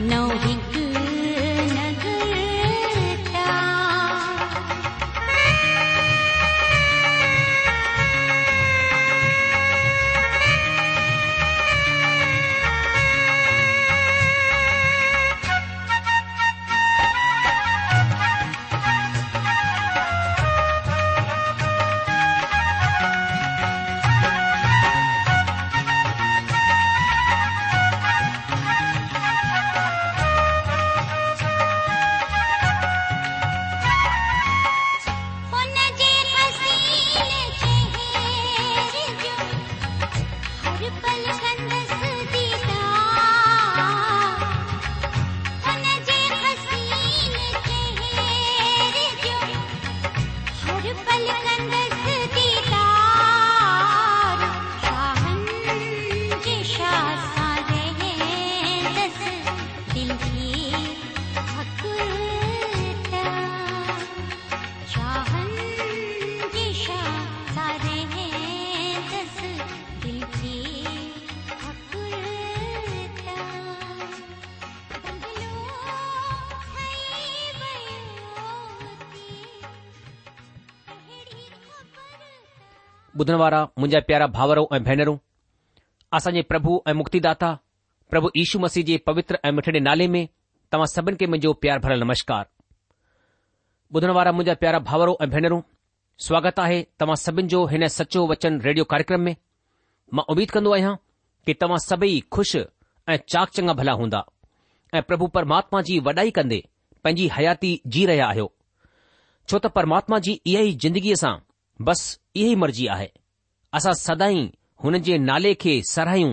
No, he ॿुधण वारा मुंहिंजा प्यारा भाउरो ऐं भेनरूं असांजे प्रभु ऐं मुक्तिदाता प्रभु ईशू मसीह जे पवित्र ऐं मिठड़े नाले में तव्हां सभिनी खे मुंहिंजो प्यार भरियलु नमस्कार ॿुधण वारा मुंहिंजा प्यारा भाउरो ऐं भेनरूं स्वागत आहे तव्हां सभिनि जो हिन सचो वचन रेडियो कार्यक्रम में मां उमीद कन्दो आहियां कि तव्हां सभेई खु़श ऐं चाक चंगा भला हूंदा ऐं प्रभु परमात्मा जी वॾाई कंदे पंहिंजी हयाती जी रहिया आहियो छो त परमात्मा जी इहा ई जिंदगीअ सां बस इहा ई मर्ज़ी आहे असां सदाई हुन जे नाले खे सरहायूं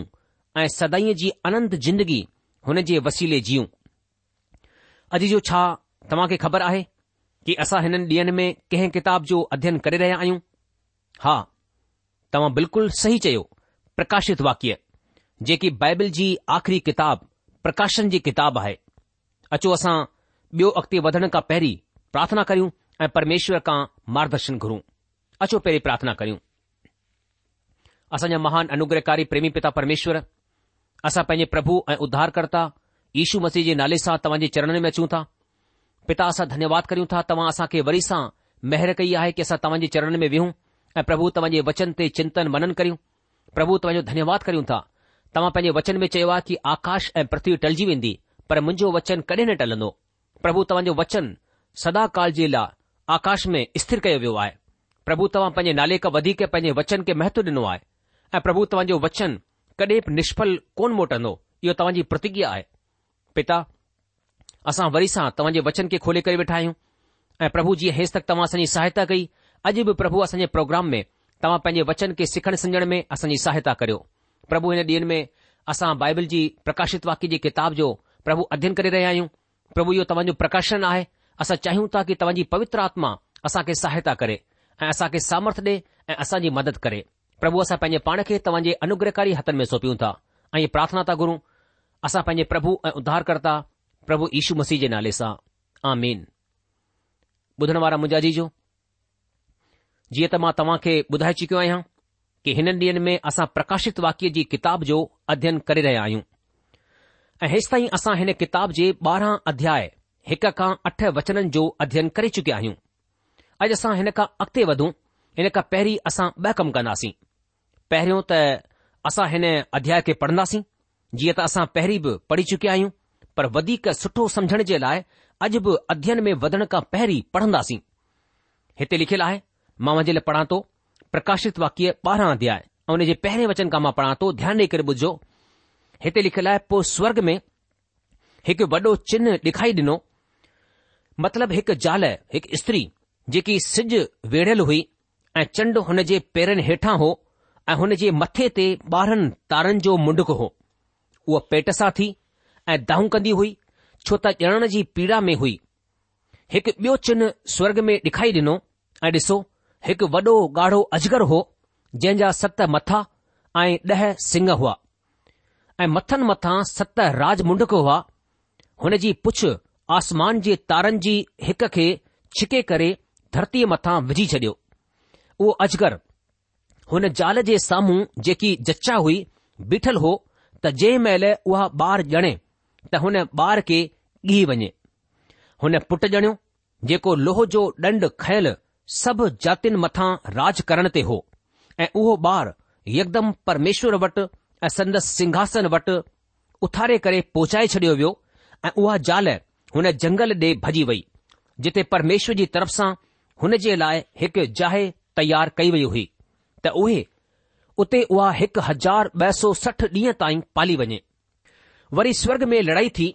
ऐं सदाई जी अनंत जिंदगी हुन जे वसीले जीउं अॼु जो छा तव्हां खे ख़बर आहे कि असां हिननि ॾींहनि में कंहिं किताब जो अध्ययन करे रहिया आहियूं हा तव्हां बिल्कुलु सही चयो प्रकाशित वाक्य जेकी बाइबिल जी आख़िरी किताबु प्रकाशन जी किताबु आहे अचो असां ॿियो अॻिते वधण खां पहिरीं प्रार्थना करियूं ऐं परमेश्वर खां मार्गदर्शन घुरूं अचो पहिरीं प्रार्थना करियूं असांजा महान अनुग्रहकारी प्रेमी पिता परमेश्वर असां पंहिंजे प्रभु ऐं उद्धारकर्ता यशू मसीह जे नाले सां तव्हांजे चरण में अचूं था पिता असां धन्यवाद करियूं था तव्हां असां वरी सां महिर कई आहे की असां तव्हांजे चरण में वेहूं ऐं प्रभु तव्हांजे वचन ते चिंतनि मनन करियूं प्रभु तव्हांजो धन्यवाद करियूं था तव्हां पंहिंजे वचन में चयो आहे कि आकाश ऐं पृथ्वी टलिजी वेंदी पर मुंहिंजो वचन कॾहिं न टलंदो प्रभु तव्हांजो वचन सदाकाल जे लाइ आकाश में स्थिर कयो वियो आहे પ્રભુ તવાં પંજે નાલે કા વધી કે પંજે વચન કે મહત્વ દિનુ આય એ પ્રભુ તવાં જો વચન કદી નિષ્ફળ કોન મોટનો યો તવાંજી પ્રતિગ્યા આય પિતા આસા વરીસા તવાંજે વચન કે ખોલે કરી બેઠા હી હું એ પ્રભુજી હેસ તક તમાસની સહાયતા ગઈ અજબ પ્રભુ આસંજે પ્રોગ્રામ મે તવાં પંજે વચન કે સખણ સજણ મે આસંજી સહાયતા કર્યો પ્રભુ ઇને દિન મે આસા બાઇબલ જી પ્રકાશિત વાકી જી કિતાબ જો પ્રભુ અધ્યયન કરી રહે આય હું પ્રભુ યો તવાં જો પ્રકાશન આય આસા ચાહ્યું તાકી તવાંજી પવિત્ર આત્મા આસા કે સહાયતા કરે ऐं असां खे सामर्थ ॾे ऐं असांजी मदद करे प्रभु असां पंहिंजे पाण खे तव्हांजे अनुग्रहकारी हथनि में सौंपियूं था ऐं प्रार्थना था गुरूं असां पंहिंजे प्रभु ऐं उधारकर्ता प्रभु यीशू मसीह जे नाले सां आमीन ॿुधण वारा मुंहिंजा जीअं त मां तव्हां खे ॿुधाए चुकियो आहियां कि हिन ॾींहनि में असां प्रकाशित वाक्य जी किताब जो अध्यन करे रहिया आहियूं ऐं हेसि ताईं असां हिन किताब जे ॿारहं अध्याय हिक खां अठ वचननि जो अध्ययन करे चुकिया आहियूं अॼु असां हिन खां अॻिते वधूं हिन खां पहिरीं असां ॿ कम कंदासीं पहिरियों त असां हिन अध्याय खे पढ़ंदासीं जीअं त असां पहिरीं बि पढ़ी चुकिया आहियूं पर वधीक सुठो समझण जे लाइ अॼु बि अध्ययन में वधण खां पहिरीं पढ़ंदासीं हिते लिखियलु आहे मां वञे लाइ पढ़ा थो प्रकाशित वाक्य ॿारहं अध्याय ऐं हुन जे पहिरें वचन खां मां पढ़ा थो ध्यानु ॾेई करे ॿुधो हिते लिखियलु आहे पोइ स्वर्ग में हिकु वॾो चिन्ह ॾिखाई ॾिनो मतिलबु हिकु ज़ाल हिकु स्त्री जेकी सिज वेढ़ियलु हुई ऐं चंड हुन जे पेरनि हेठां हो ऐं हुन जे मथे ते ॿारहनि तारनि जो मुंडुक हो उहा पेट सां थी ऐं दाहूं कंदी हुई छो त ॼणण जी पीड़ा में हुई हिकु ॿियो चिन स्वर्ग में ॾेखारी ॾिनो ऐं ॾिसो हिकु वॾो ॻाढ़ो अजगर हो जंहिंजा सत मथा ऐं ॾह सिंग हुआ ऐं मथनि मथां सत राज मुंडुक हुआ हुन जी पुछ आसमान जे तारनि जी हिक खे छिके करे धरतीअ मथां विझी छडि॒यो उहो अजगर हुन ज़ाल जे साम्हूं जेकी जचा हुई बीठल हो त जंहिं महिल उहा ॿार ॼणे त हुन ॿार खे ॻीह वञे हुन पुटु ॼणियो जेको लोह जो ॾंड खयल सभु जातियुनि मथां राज करण ते हो ऐं उहो ॿार यकदमि परमेश्वर वटि ऐं संदसि सिंघासन वटि उथारे करे पहुचाए छडि॒यो वियो ऐं उहा ज़ाल हुन जंगल ॾे भजी वई जिथे परमेश्वर जी तरफ़ सां हुन जे लाइ हिकु जाहे तयारु कई वई हुई त उहे उते उहा हिकु हज़ार ॿ सौ सठ ॾींहं ताईं पाली वञे वरी स्वर्ग में लड़ाई थी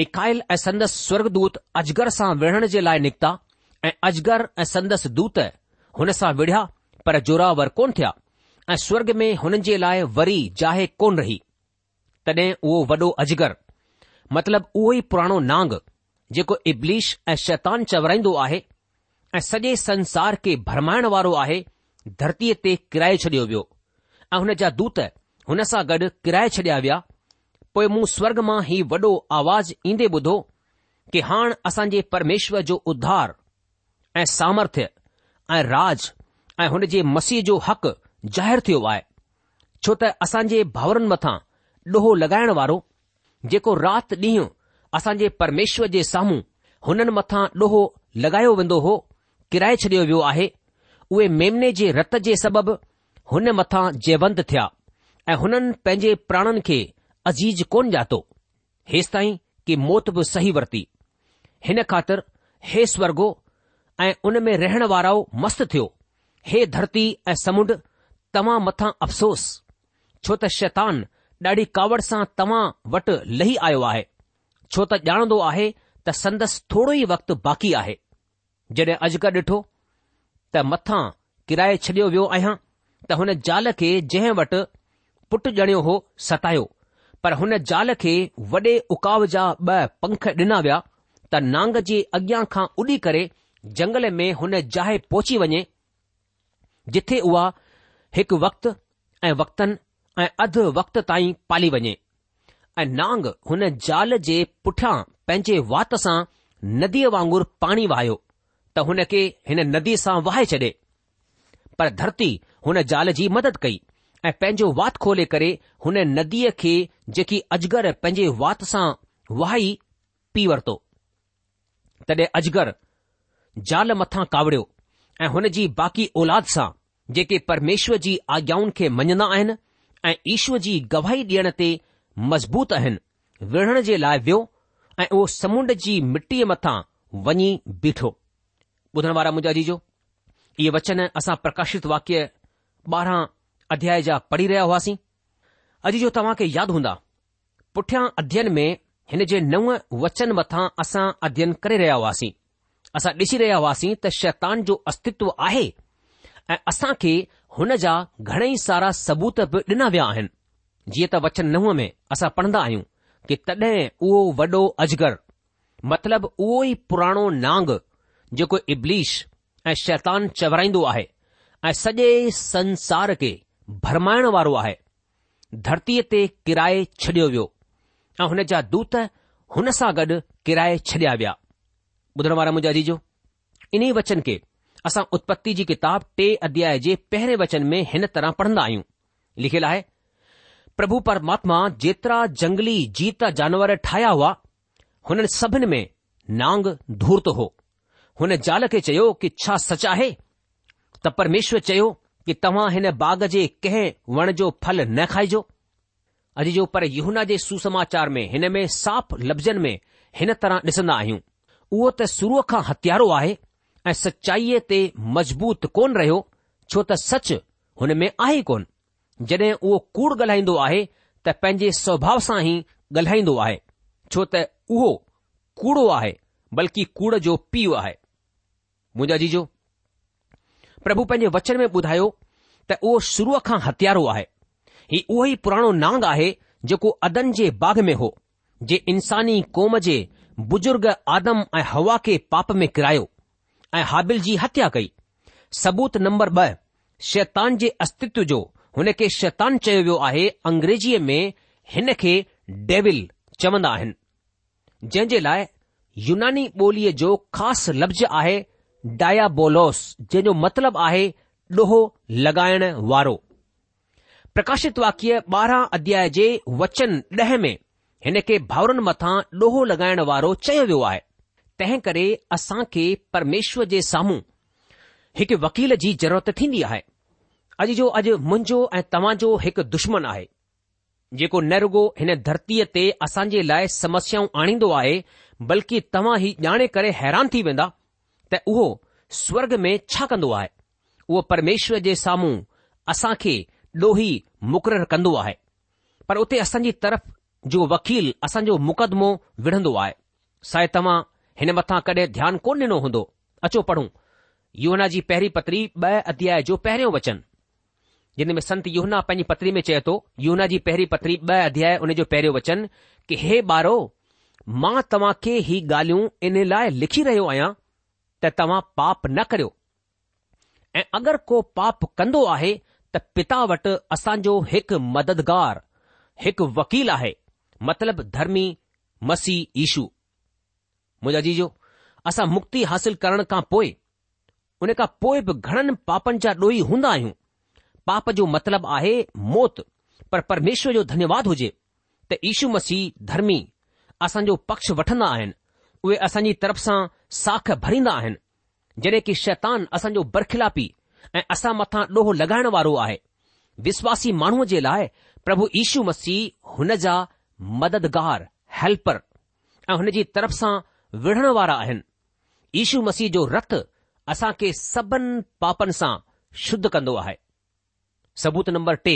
मिकायल ऐं संदस स्वर्गदूत अजगर सां विढ़ण जे लाइ निकिता ऐं अजगर ऐं संदसि दूत हुन सां विढ़िया पर जोरावर कोन थिया ऐं स्वर्ग में हुननि जे लाइ वरी जहे कोन रही तॾहिं उहो वॾो अजगर मतिलब उहो ई पुराणो नांग जेको इब्लिश ऐं शैतानु चवराईंदो आहे ऐं सॼे संसार खे भरमाइण वारो आहे धरतीअ ते किराए छॾियो वियो ऐं हुन जा दूत हुन सां गॾु किराए छॾिया विया पोइ मूं स्वर्ग मां ही वॾो आवाज़ ईंदे ॿुधो कि हाण असां जे परमेश्वर जो उधार ऐं सामर्थ्य ऐं राज ऐं हुन जे मसीह जो हक़ ज़ाहिरु थियो आहे छो त असां जे भाउरनि मथां ॾोहो लॻाइण वारो जेको राति ॾींहुं असां जे परमेश्वर जे साम्हूं हुननि मथां ॾोहो लॻायो वेंदो हो किराए छडि॒यो वियो आहे उहे मेमिने जे रत जे सबबु हुन मथां जयवंत थिया ऐं हुननि पंहिंजे प्राणनि खे अजीज़ु कोन ॼातो हेसि ताईं मौत बि सही वरिती हिन ख़ातिर हे स्वर्गो ऐं उन में रहण वारा मस्तु थियो हे धरती ऐं समुंड तव्हां मथां अफ़सोस छो त शैतान ॾाढी कावड़ सां तव्हां वटि लही आयो आहे छो त ॼाणंदो आहे त संदसि थोरो ई वक़्तु बाक़ी आहे जॾहिं अजगर ॾिठो त मथां किराए छॾियो वियो आहियां त हुन जाल खे जंहिं वटि पुटु ॼणियो हो सतायो पर हुन जाल खे वॾे उकाव जा ब पंख ॾिना विया त नांग जे अॻियां खां उॾी करे जंगल में हुन जाइ पहुची वञे जिथे उहा हिकु वक़्तु ऐं वक़्तनि ऐं अधु वक्त ताईं पाली वञे ऐं नांग हुन जाल जे पुठियां पंहिंजे वात सां नदीअ वांगुरु पाणी वहियो त हुन खे हिन नदी सां वाहि छॾे पर धरती हुन जाल जी मदद कई ऐं पंहिंजो वात खोले करे हुन नदीअ खे जेकी अजगर पंहिंजे वात सां वहाई पी वरितो तडे अजगर जाल मथा कावड़ियो ऐं हुन जी बाक़ी औलाद सां जेके परमेश्वर जी आज्ञाउनि खे मञदा आहिनि ऐं ईश्वर जी गवाही ॾियण ते मज़बूत आहिनि विढ़ण जे लाइ वियो ऐं उहो समुंड जी मिटीअ मथां वञी बीठो ॿुधण वारा मुंहिंजा जीजो इहे वचन असां प्रकाशित वाक्य ॿारहं अध्याय जा पढ़ी रहिया हुआसीं अॼु जो तव्हां खे यादि हूंदा पुठियां अध्ययन में हिन जे नव वचन मथां असां अध्ययन करे रहिया हुआसीं असां ॾिसी रहिया हुआसीं त शैतान जो अस्तित्व आहे ऐं असां खे हुन जा घणेई सारा सबूत बि ॾिना विया आहिनि जीअं त वचन नव में असां पढ़ंदा आहियूं कि तॾहिं उहो वॾो अजगर मतिलब उहो ई पुराणो नांग जेको इब्लीश ऐं शैतानु चवराईंदो आहे ऐं सॼे संसार खे भरमाइण वारो आहे धरतीअ ते किराए छडि॒यो वियो ऐं हुन जा दूत हुन सां गॾु किराए छडि॒या विया ॿुधण वारा मुंहिंजा जी इन्हीअ वचन के असां उत्पत्ति जी किताब टे अध्याय जे पहिरें वचन में हिन तरह पढ़ंदा आहियूं लिखियलु आहे प्रभु परमात्मा जेतिरा जंगली जीत जानवर ठाहिया हुआ हुननि सभिनी में नांग धूर्त हो हुन ज़ाल खे चयो कि छा सच आहे त परमेश्वर चयो कि तव्हां हिन बाग जे कंहिं वण जो फल न खाइजो अॼु जो पर यहना जे सुसमाचार में हिन में साफ़ लफ़्ज़नि में हिन तरह ॾिसंदा आहियूं उहो त शुरूअ खां हथियारो आहे ऐं सचाईअ ते मज़बूत कोन रहियो छो त सच हुन में आहे कोन जॾहिं उहो कूड़ ॻाल्हाईंदो आहे त पंहिंजे स्वभाव सां ई ॻाल्हाईंदो आहे छो त उहो कूड़ो आहे बल्कि कूड़ जो पीउ आहे जाजी जीजो प्रभु पंहिंजे वचन में ॿुधायो त उहो शुरूअ खां हथियारो आहे हीउ उहो ई पुराणो नांग आहे जेको अदन जे बाग में हो जे इंसानी क़ौम जे बुजुर्ग आदम ऐं हवा खे पाप में किरायो ऐं हाबिल जी हत्या कई सबूत नंबर ॿ शैतान जे अस्तित्व जो हुन खे शैतान चयो वियो आहे अंग्रेजीअ में हिन खे डैविल चवंदा आहिनि जे लाइ यूनानी ॿोलीअ जो ख़ासि लफ़्ज़ आहे डायाबोलॉस जंहिंजो मतिलबु आहे ॾोहो लॻाइण वारो प्रकाशित वाक्य ॿारहं अध्याय जे वचन ॾह में हिन खे भाउरनि मथां ॾोहो लॻाइण वारो चयो वियो आहे तंहिं करे असां खे परमेश्वर जे साम्हूं हिकु वकील जी ज़रूरत थींदी आहे अॼु जो अॼु मुंहिंजो ऐं तव्हांजो हिकु दुश्मन आहे जेको नेरगो हिन धरतीअ ते असांजे जे लाइ समस्याऊं आणींदो आहे बल्कि तव्हां ई ॼाणे करे हैरान थी वेंदा त उहो स्वर्ग में छा कंदो आहे उहो परमेश्वर जे साम्हूं असां खे ॾोही मुक़ररु कंदो आहे पर उते असांजी तरफ़ जो वकील असांजो मुक़दमो विढ़ंदो आहे साए तव्हां हिन मथां कॾहिं ध्यानु कोन ॾिनो हूंदो अचो पढ़ूं योना जी पहिरीं पत्री ॿ अध्याय जो पहिरियों वचन जिन में संत योहना पंहिंजी पत्री में चए थो योना जी पहिरीं पत्री ॿ अध्याय उन जो पहिरियों वचन कि हे ॿारो मां तव्हां खे ही ॻाल्हियूं इन लाइ लिखी रहियो आहियां त तव्हां पाप न करियो ऐं अगरि को पाप कंदो आहे त पिता वटि असांजो हिकु मददगार हिकु वकील आहे मतिलब धर्मी मसीह ईशू मुंहिंजा जीजो असां मुक्ति हासिल करण खां पोइ उन खां पोइ बि घणनि पापनि जा ॾोही हूंदा आहियूं पाप जो मतिलबु आहे मौत पर परमेश्वर जो धन्यवाद हुजे त ईशू मसीह धर्मी असांजो पक्ष वठंदा आहिनि उहे असांजी तरफ़ सां साख भरींदा आहिनि जॾहिं की शैतान असांजो बर्खिलापी ऐं असां मथां ॾोहो लॻाइण वारो आहे विश्वासी माण्हूअ जे लाइ प्रभु यीशू मसीह हुन जा मददगार हेल्पर ऐं हुन जी तरफ़ सां विढ़ण वारा आहिनि यशू मसीह जो रथ असांखे सभिनि पापनि सां शुद्ध कंदो आहे सबूत नम्बर टे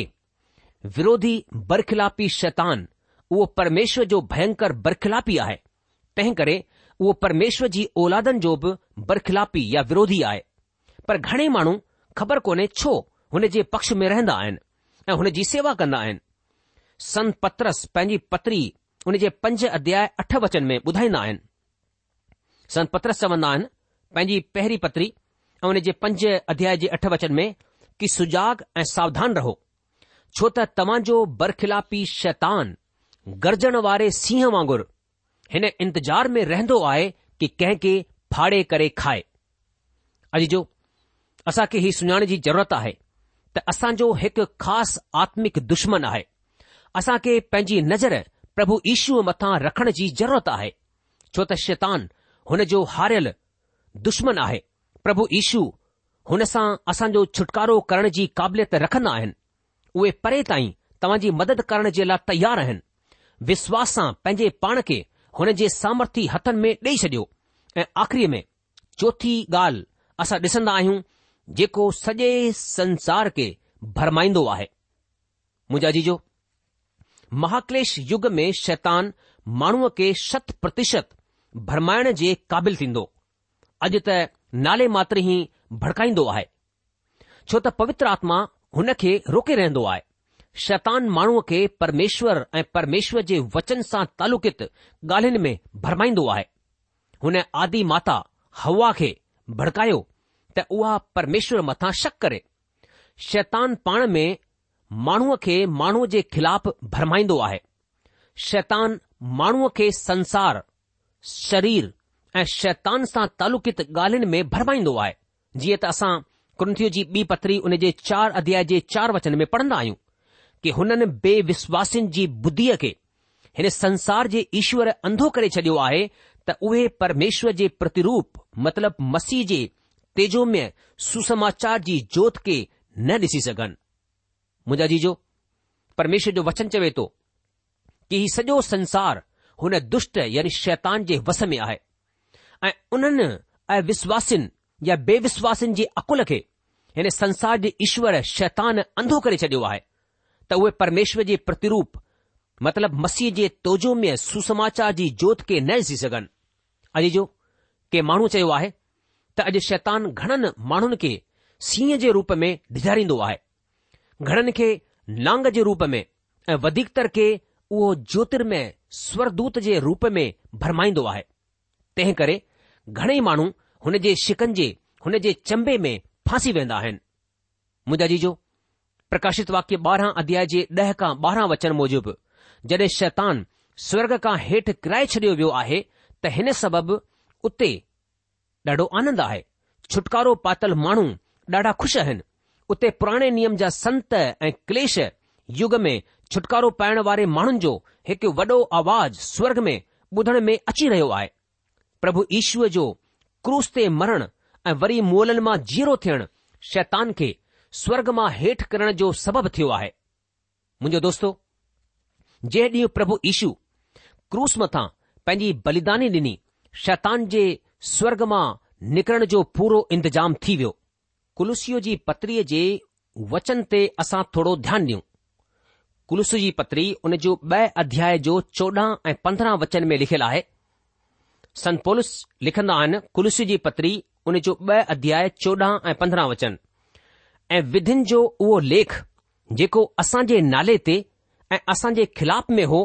विरोधी बर्खलापी शैतान उहो परमेश्वर जो भयंकर बरखिलापी आहे तंहिं करे उहो परमेश्वर जी औलादनि जो बि बरखिलापी या विरोधी आहे पर घणे माण्हू ख़बर कोन्हे छो हुन जे पक्ष में रहंदा आहिनि ऐं हुन जी सेवा कंदा आहिनि संत पत्रस पंहिंजी पत्री उन जे पंज अध्याय अठ वचन में ॿुधाईंदा आहिनि संत्रस चवंदा आहिनि पंहिंजी पहिरीं पत्री ऐं उन जे पंज अध्याय जे अठ वचन में की सुजाॻ ऐं सावधान रहो छो त तव्हांजो बरखिलापी शैतान गरजण वारे वांगुरु हिन इंतजार में रहंदो आहे कि कंहिं खे फाड़े करे खाए अॼु जो असां खे हीउ सुञाण जी ज़रूरत आहे त असांजो हिकु ख़ासि आत्मिक दुश्मन आहे असां पंहिंजी नज़र प्रभु ईशुअ मथां रखण जी ज़रूरत आहे छो त शैतानु हुन जो हारियल दुश्मन आहे प्रभु ईशू हुन सां असांजो छुटकारो करण जी क़ाबिलियत रखंदा आहिनि उहे परे ताईं तव्हांजी मदद करण जे लाइ तयारु आहिनि विश्वास सां पंहिंजे पाण खे हुन जे सामर्थ्य हथनि में ॾेई छॾियो ऐं आख़री में चोथी ॻाल्हि असां डि॒सन्दा आहियूं जेको सॼे संसार खे भरमाईंदो आहे मुंहिंजा जी जो युग में शैतान माण्हूअ खे शत प्रतिशत भरमाइण जे क़ाबिल थींदो अॼु त नाले मात्र ई भड़काईंदो आहे छो त पवित्र आत्मा हुन खे रोके रहंदो आहे शैतान माण्हूअ खे परमेश्वर ऐं परमेश्वर जे वचन सां तालुक़ित ॻाल्हियुनि में भरमाईंदो आहे हुन आदि माता हवा खे भड़कायो त उहा परमेश्वर मथां शक करे शैतान पाण में माण्हूअ खे माण्हूअ जे ख़िलाफ़ भरमाईंदो आहे शैतान माण्हूअ खे संसार शरीर ऐं शैतान सां तालुक़ित ॻाल्हियुनि में भरमाईंदो आहे जीअं त असां कुंथीअ जी ॿी पतरी उन जे चार अध्याय जे चार वचन में पढ़ंदा आहियूं कि हुननि बेविश्वासनि जी बुद्धीअ खे हिन संसार जे ईश्वरु अंधो करे छडि॒यो आहे त उहे परमेश्वर जे प्रतिरुप मतिलब मसीह जे तेजोमिय सुसमाचार जी जोत खे न ॾिसी सघनि मुंहिंजा जीजो परमेश्वर जो वचन चवे थो की हीउ सॼो संसार हुन दुष्ट यानी शैतान जे वस में आहे ऐं उन्हनि ऐं विश्वासिन या बेविश्वासनि जे अकुल खे हिन संसार जे ईश्वर शैतान अंधो करे छडि॒यो आहे उहे परमेश्वर जे प्रतिरूप मतिलब मसीह जे तोजो में सुसमाचार जी जोत खे न ॾिसी सघनि अॼु जो के माण्हू चयो आहे त अॼु शैतान घणनि माण्हुनि खे सीह जे रूप में ढिघारींदो आहे घणनि खे नांग जे रूप में ऐं वधीकतर खे उहो ज्योतिर्मय स्वरदूत जे रूप में भरमाईंदो आहे तंहिं करे घणेई माण्हू हुन जे शिकंजे हुन जे चंबे में फासी वेंदा आहिनि मुंहिंजा मुंहिंजो अजीजो प्रकाशित वाक्य ॿारहं अध्याय जे ॾह खां ॿारहं वचन मूजिबि जॾहिं शैतान स्वर्ग खां हेठि किराए छॾियो वियो आहे त हिन सबबि उते ॾाढो आनंद आहे छुटकारो पातल माण्हू ॾाढा खु़शि आहिनि उते पुराणे नियम जा संत ऐं क्लेश युग में छुटकारो पाइण वारे माण्हुनि जो हिकु वॾो आवाज़ स्वर्ग में ॿुधण में अची रहियो आहे प्रभु ईश्वर जो क्रूस ते मरण ऐं वरी मोलनि मां जीरो थियणु शैतान खे स्वर्ग मां हेठि करण जो सबबु थियो आहे मुंहिंजो दोस्तो जे ॾींहुं प्रभु ईशू क्रूस मथां पंहिंजी बलिदानी ॾिनी शैतान जे स्वर्ग मां निकिरण जो पूरो इंतजाम थी वियो कुल्सीअ जी पत्रीअ जे वचन ते असां थोरो ध्यानु ॾियूं कुलुस जी पत्री उन जो ब॒ अध्याय जो चोॾहं ऐं पंद्रहं वचन में लिखियलु आहे संत संतोलस लिखंदा आहिनि कुलुस जी पत्री उन जो ॿ अध्याय चोॾहं ऐं पंद्रहं वचन ऐं विधिन जो उहो लेख जेको असां जे नाले ते ऐं असां जे खिलाफ में हो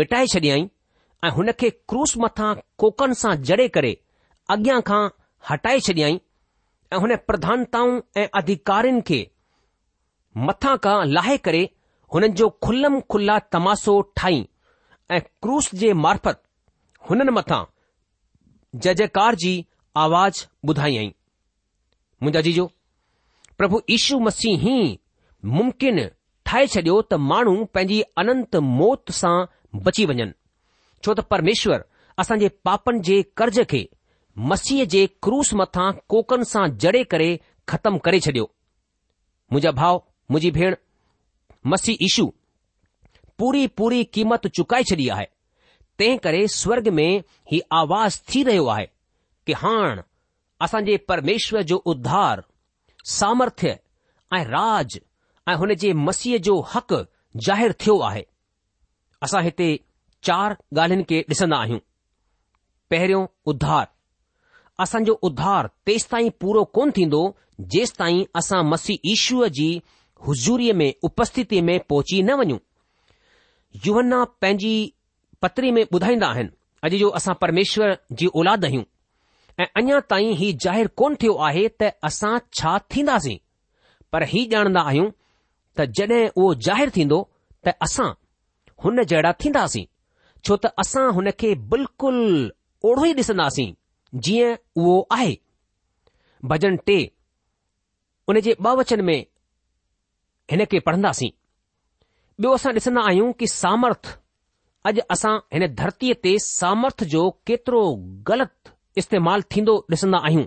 मिटाए छॾियईं ऐं हुन खे क्रूस मथां कोकनि सां जड़े करे अॻियां खां हटाए छॾियई ऐं हुन प्रधानताऊं ऐं अधिकारिनि खे मथां खां लाहे करे हुननि जो खुलम खुल्ला तमासो ठाही ऐं क्रूस जे मार्फत हुननि मथां जयकार जी आवाज़ ॿुधाई मुंजाजी પ્રભુ ઈસુ મસીહ હી ممکن થાઈ છડ્યો તો માણું પેંજી અનંત મોત સા બચી વજન છો તો પરમેશ્વર અસંજે પાપન જે कर्ज કે મસીહ જે કુરુસ મથા કોકન સા જડે કરે ખતમ કરે છડ્યો મુજે ભાવ મુજી ભેર મસીહ ઈસુ પૂરી પૂરી કિંમત ચૂકાઈ ચલિયા હૈ તે કરે સ્વર્ગ મે હી આવાસ થી રયો આહે કે હાણ અસંજે પરમેશ્વર જો ઉદ્ધાર सामर्थ्य ऐं राज ऐं हुन जे मसीह जो हक़ ज़ाहिरु थियो आहे असां हिते चार ॻाल्हियुनि खे ॾिसंदा आहियूं पहिरियों उध्धार असांजो उध्धार तेसि ताईं पूरो कोन थींदो जेसि ताईं असां मसीह ईश्वर जी हुज़ूरीअ में उपस्थिती में पहुची न वञूं युवना पंहिंजी पत्री में ॿुधाईंदा आहिनि अॼु जो असां परमेश्वर जी औलाद आहियूं ऐं अञा ताईं ही ज़ाहिरु कोन थियो आहे त असां छा थींदासीं पर ही ॼाणंदा आहियूं त जड॒हिं उहो ज़ाहिरु थींदो त असां हुन जहिड़ा थींदासीं छो त असां हुन खे बिल्कुलु ओढ़ो ई ॾिसंदासीं जीअं उहो आहे भॼन टे उन जे वचन में हिन खे पढ़ंदासीं ॿियो असां ॾिसंदा आहियूं कि सामर्थ अॼु असां हिन धरतीअ ते सामर्थ जो केतिरो ग़लति इस्तेमाल थींदो ॾिसंदा आहियूं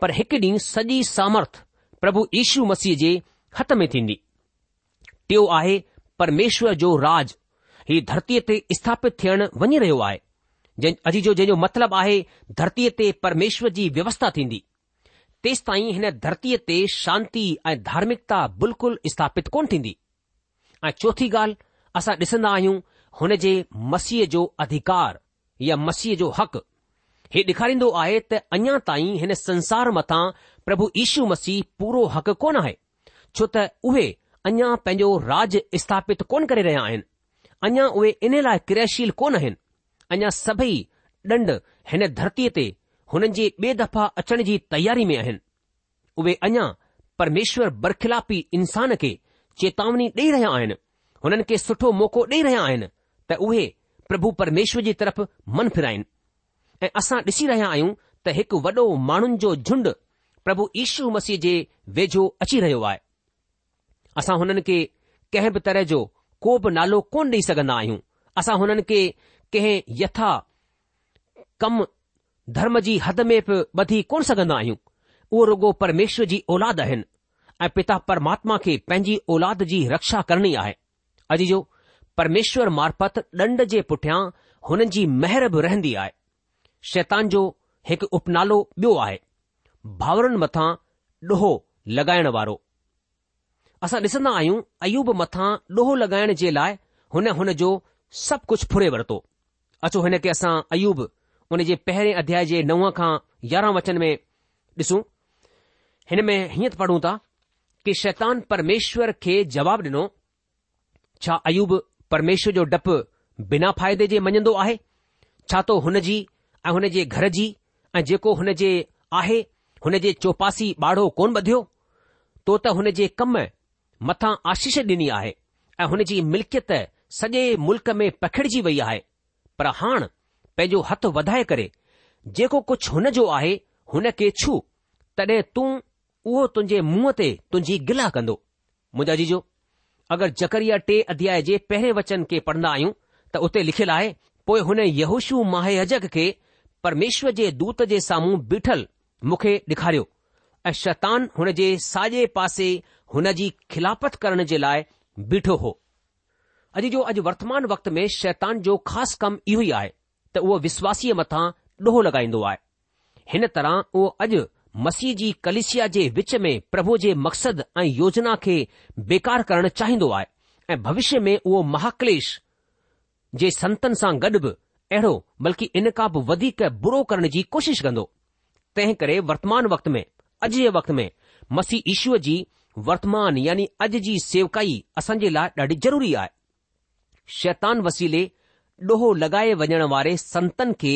पर हिकु ॾींहुं सॼी सामर्थ प्रभु यीशू मसीह जे हथ में थींदी टियों आहे परमेश्वर जो राज ही धरतीअ ते स्थापित थियणु वञी रहियो आहे जन अॼु जो जंहिंजो मतिलबु आहे धरतीअ ते परमेश्वर जी व्यवस्था थींदी तेसि ताईं हिन धरतीअ ते शांती ऐं धार्मिकता बिल्कुलु स्थापित कोन थींदी ऐं चोथी ॻाल्हि असां ॾिसंदा आहियूं हुन जे मसीह जो अधिकार या मसीह जो हक़ हे ॾेखारींदो आहे त अञा ताईं हिन संसार मथां प्रभु ईशू मसीह पूरो हक़ कोन आहे छो त उहे अञा पंहिंजो राज स्थापित कोन करे रहिया आहिनि अञा उहे इन लाइ क्रियाशील कोन आहिनि अञा सभई ॾंड हिन धरतीअ ते हुननि जे ॿिए दफ़ा अचण जी तयारी में आहिनि उहे अञा परमेश्वर बरखिलापी इंसान खे चेतावनी ॾेई रहिया आहिनि हुननि खे सुठो मौक़ो ॾेई रहिया आहिनि त उहे प्रभु परमेश्वर जी तरफ़ मन फिराइनि ऐं असां ॾिसी रहिया आहियूं त हिकु वॾो माण्हुनि जो झुंड प्रभु ईशू मसीह जे वेझो अची रहियो आहे असां हुननि खे कंहिं बि तरह जो को बि नालो कोन ॾेई सघंदा आहियूं असां हुननि खे कंहिं यथा कम धर्म जी हद में बि ॿधी कोन सघंदा आहियूं उहो रुगो परमेश्वर जी औलाद आहिनि ऐं पिता परमात्मा खे पंहिंजी औलाद जी रक्षा करणी आहे अॼु जो परमेश्वर मार्फत ॾंड जे पुठियां हुननि जी महिर बि रहंदी आहे शैतान जो हिकु उपनालो ॿियो आहे भाउरनि मथां ॾोहो लॻाइण वारो असां ॾिसंदा आहियूं अयूब मथां ॾोहो लॻाइण जे लाइ हुन हुन जो सभु कुझु फुरे वरितो अचो हिन खे असां अयूब हुन जे पहिरें अध्याय जे नव खां यारहं वचन में ॾिसूं हिन में हीअं त पढ़ूं था कि शैतान परमेश्वर खे जवाब ॾिनो छा अयूब परमेश्वर जो डपु बिना फ़ाइदे जे मञंदो आहे छा तो हुन जी ऐं हुन जे घर जी ऐं जेको हुन जे आहे हुन जे चौपासी बाड़ो कोन ॿधियो तो त हुन जे कम मथां आशीष ॾिनी आहे ऐं हुन जी मिल्कियत सॼे मुल्क़ में पखिड़िजी वई आहे पर हाण पंहिंजो हथु वधाए करे जेको कुझु हुन जो आहे हुन खे छू तॾहिं तूं उहो तुंहिंजे मुंहं ते तुंहिंजी गिला कंदो मुंहिंजा जीजो अगरि जकरिया टे अध्याय जे पहिरें वचन खे पढ़ंदा आहियूं त उते लिखियलु आहे पोइ हुन यहोशू माहियज खे परमेश्वर जे दूत जे साम्हूं बीठल मूंखे ॾेखारियो ऐं शैतान हुन जे साॼे पासे हुन जी खिलापत करण जे लाइ बीठो हो अॼु जो अॼु वर्तमान वक़्त में शैतान जो ख़ासि कमु इहो ई आहे त उहो विश्वासीअ मथां ॾोहो लॻाईंदो आहे हिन तरह उहो अॼु मसीह जी कलिसिया जे विच में प्रभु जे मक़सद ऐं योजना खे बेकार करणु चाहींदो आहे ऐं भविष्य में उहो महाक्लेश जे संतनि सां गॾु बि अहिड़ो बल्कि इन खां बि वधीक बुरो करण जी कोशिश कंदो तंहिं करे वर्तमान वक्त में अॼु जे वक़्तु में मसी ईश्व जी वर्तमान यानी अॼु जी सेवकाई असां जे लाइ ॾाढी ज़रूरी आहे शैतान वसीले ॾोहो लगाए वञण वारे संतनि खे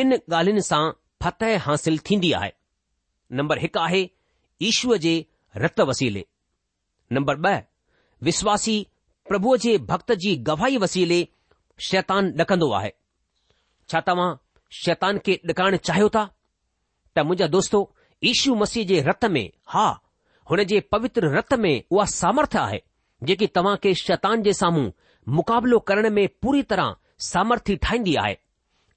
ॿिनि ॻाल्हियुनि सां फतेह हासिल थींदी आहे नम्बर हिकु आहे ईश्व जे रत वसीले नम्बर ब॒ विश्वासी प्रभुअ जे भक्त जी गवाही वसीले शैतान न आहे छा तव्हां शैतान खे ॾिकाइण चाहियो था त मुंहिंजा दोस्तो ईशू मसीह जे रत में हा हुन जे पवित्र रत में उहा सामर्थ्य आहे जेकी तव्हां खे शैतान जे साम्हूं मुक़ाबिलो करण में पूरी तरह सामर्थी ठाहींदी आहे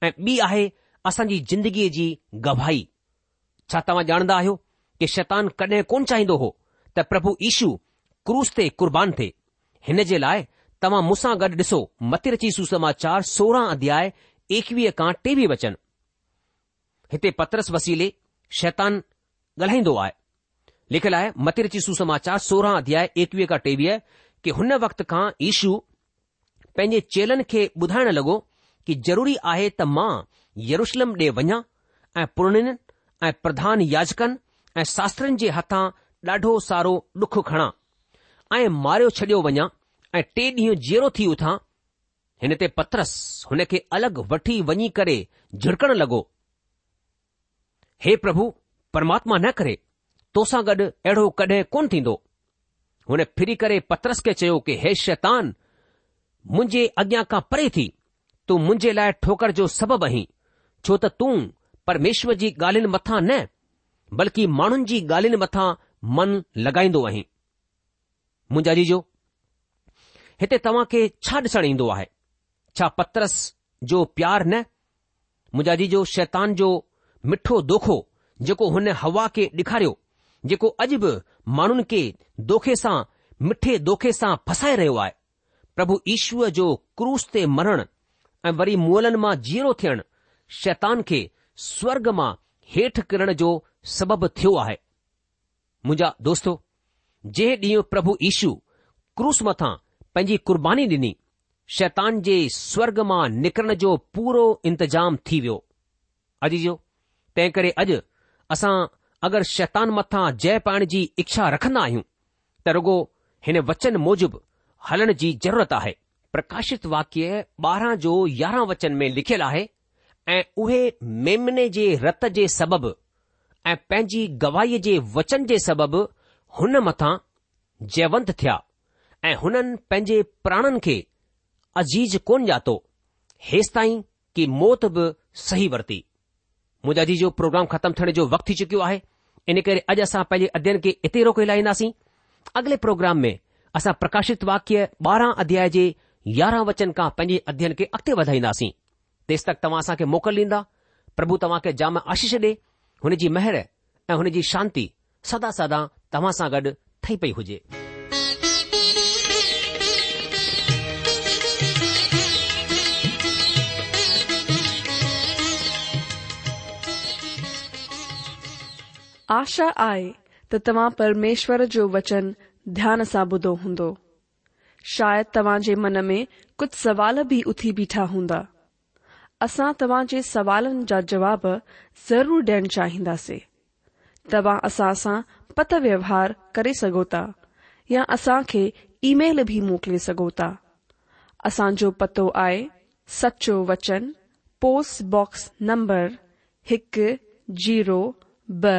ऐं ॿी आहे असांजी ज़िंदगीअ जी गवाही छा तव्हां ॼाणंदा आहियो कि शैतान कॾहिं कोन चाहींदो हो त प्रभु ईशू क्रूस ते कुर्बान थिए हिन जे लाइ तव्हां मूंसां गॾु ॾिसो मतिरची सुसमाचार सोरहं अध्याय एकवीह खां टेवीह वचन हिते पत्रस वसीले शैतान ॻाल्हाईंदो आहे लिखियलु आहे मतिरची सुसमाचार सोरहं अध्याय एकवीह खां टेवीह कि हुन वक़्त खां ईशू पंहिंजे चेलनि खे ॿुधाइण लॻो कि जरूरी आहे त मां यरुशलम ॾे वञा ऐं पुर्णिनन ऐं प्रधान याचिकनि ऐं शास्त्रनि जे हथा ॾाढो सारो डुख खणा ऐं मारियो छडि॒यो वञा ऐं टे ॾींहं जीरो थी उथां हिन ते पतरस हुन खे अलॻि वठी वञी करे झिरकण लॻो हे प्रभु परमात्मा न करे तोसां गॾु अहिड़ो कॾहिं कोन थींदो हुन फिरी करे पतरस खे चयो कि हे शैतान मुंहिंजे अॻियां खां परे थी तूं मुंहिंजे लाइ ठोकर जो सबबु आहीं छो त तूं परमेश्वर जी ॻाल्हियुनि मथां न बल्कि माण्हुनि जी ॻाल्हियुनि मथां मन लॻाईंदो आहीं मुंजा जी हिते तव्हां खे छा ॾिसणु ईंदो आहे छा पतरस जो प्यार न मुंहिंजा जीजो शैतान जो मिठो दोखो जेको हुन हवा खे ॾेखारियो जेको अॼु बि माण्हुनि खे दोखे सां मिठे दोखे सां फसाए रहियो आहे प्रभु ईशूअ जो क्रूस ते मरणु ऐं वरी मुअलनि मां जीरो थियणु शैतान खे स्वर्ग मां हेठि किरण जो सबबु थियो आहे मुंहिंजा दोस्तो जे ॾींहुं प्रभु ईशु क्रूस मथां पंहिंजी कुर्बानी ॾिनी शैतान जे स्वर्ग मां निकरण जो पूरो इंतज़ाम थी वियो अॼु जो तंहिं करे अॼु असां अगरि शैतान मथां जय पाइण जी इच्छा रखंदा आहियूं त रुगो हिन वचन मूजिबि हलण जी ज़रूरत आहे प्रकाशित वाक्य ॿारहं जो यारहं वचन में लिखियलु आहे ऐं उहे मेमने जे रत जे सबबि ऐं पंहिंजी गवाहीअ जे वचन जे सबबि हुन मथां जयवंत थिया ऐं हुननि पंहिंजे प्राणनि खे अजीज कोन ॼातो हेसि ताईं कि मौत बि सही वरिती मुंहिंजा अजीज जो प्रोग्राम ख़तमु थियण जो वक़्तु थी चुकियो आहे इन करे अॼु असां पंहिंजे अध्ययन खे इते रोके लाहींदासीं अॻिले प्रोग्राम में असां प्रकाशित वाक्य ॿारहं अध्याय जे यारहं वचन खां पंहिंजे अध्ययन खे अॻिते वधाईंदासीं तेसि तक तव्हां असांखे मोकल ॾींदा प्रभु तव्हां खे जाम आशीष ॾे हुन जी महर ऐं हुन जी शांती सदा सदा तव्हां सां गॾु ठही पई हुजे आशा आहे त परमेश्वर जो वचन ध्यान सां ॿुधो हूंदो शायदि तव्हां मन में कुछ सवाल भी उथी बीठा हूंदा असां तव्हां सवालन सवालनि जा जवाब ज़रूर ॾियण चाहिंदासीं तव्हां असां सां पत व्यवहार कर सघो या असां खे ईमेल भी मोकिले सघो था असांजो पतो आए सचो वचन पोस्ट बॉक्स नंबर हिकु जीरो ब॒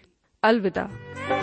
अलविदा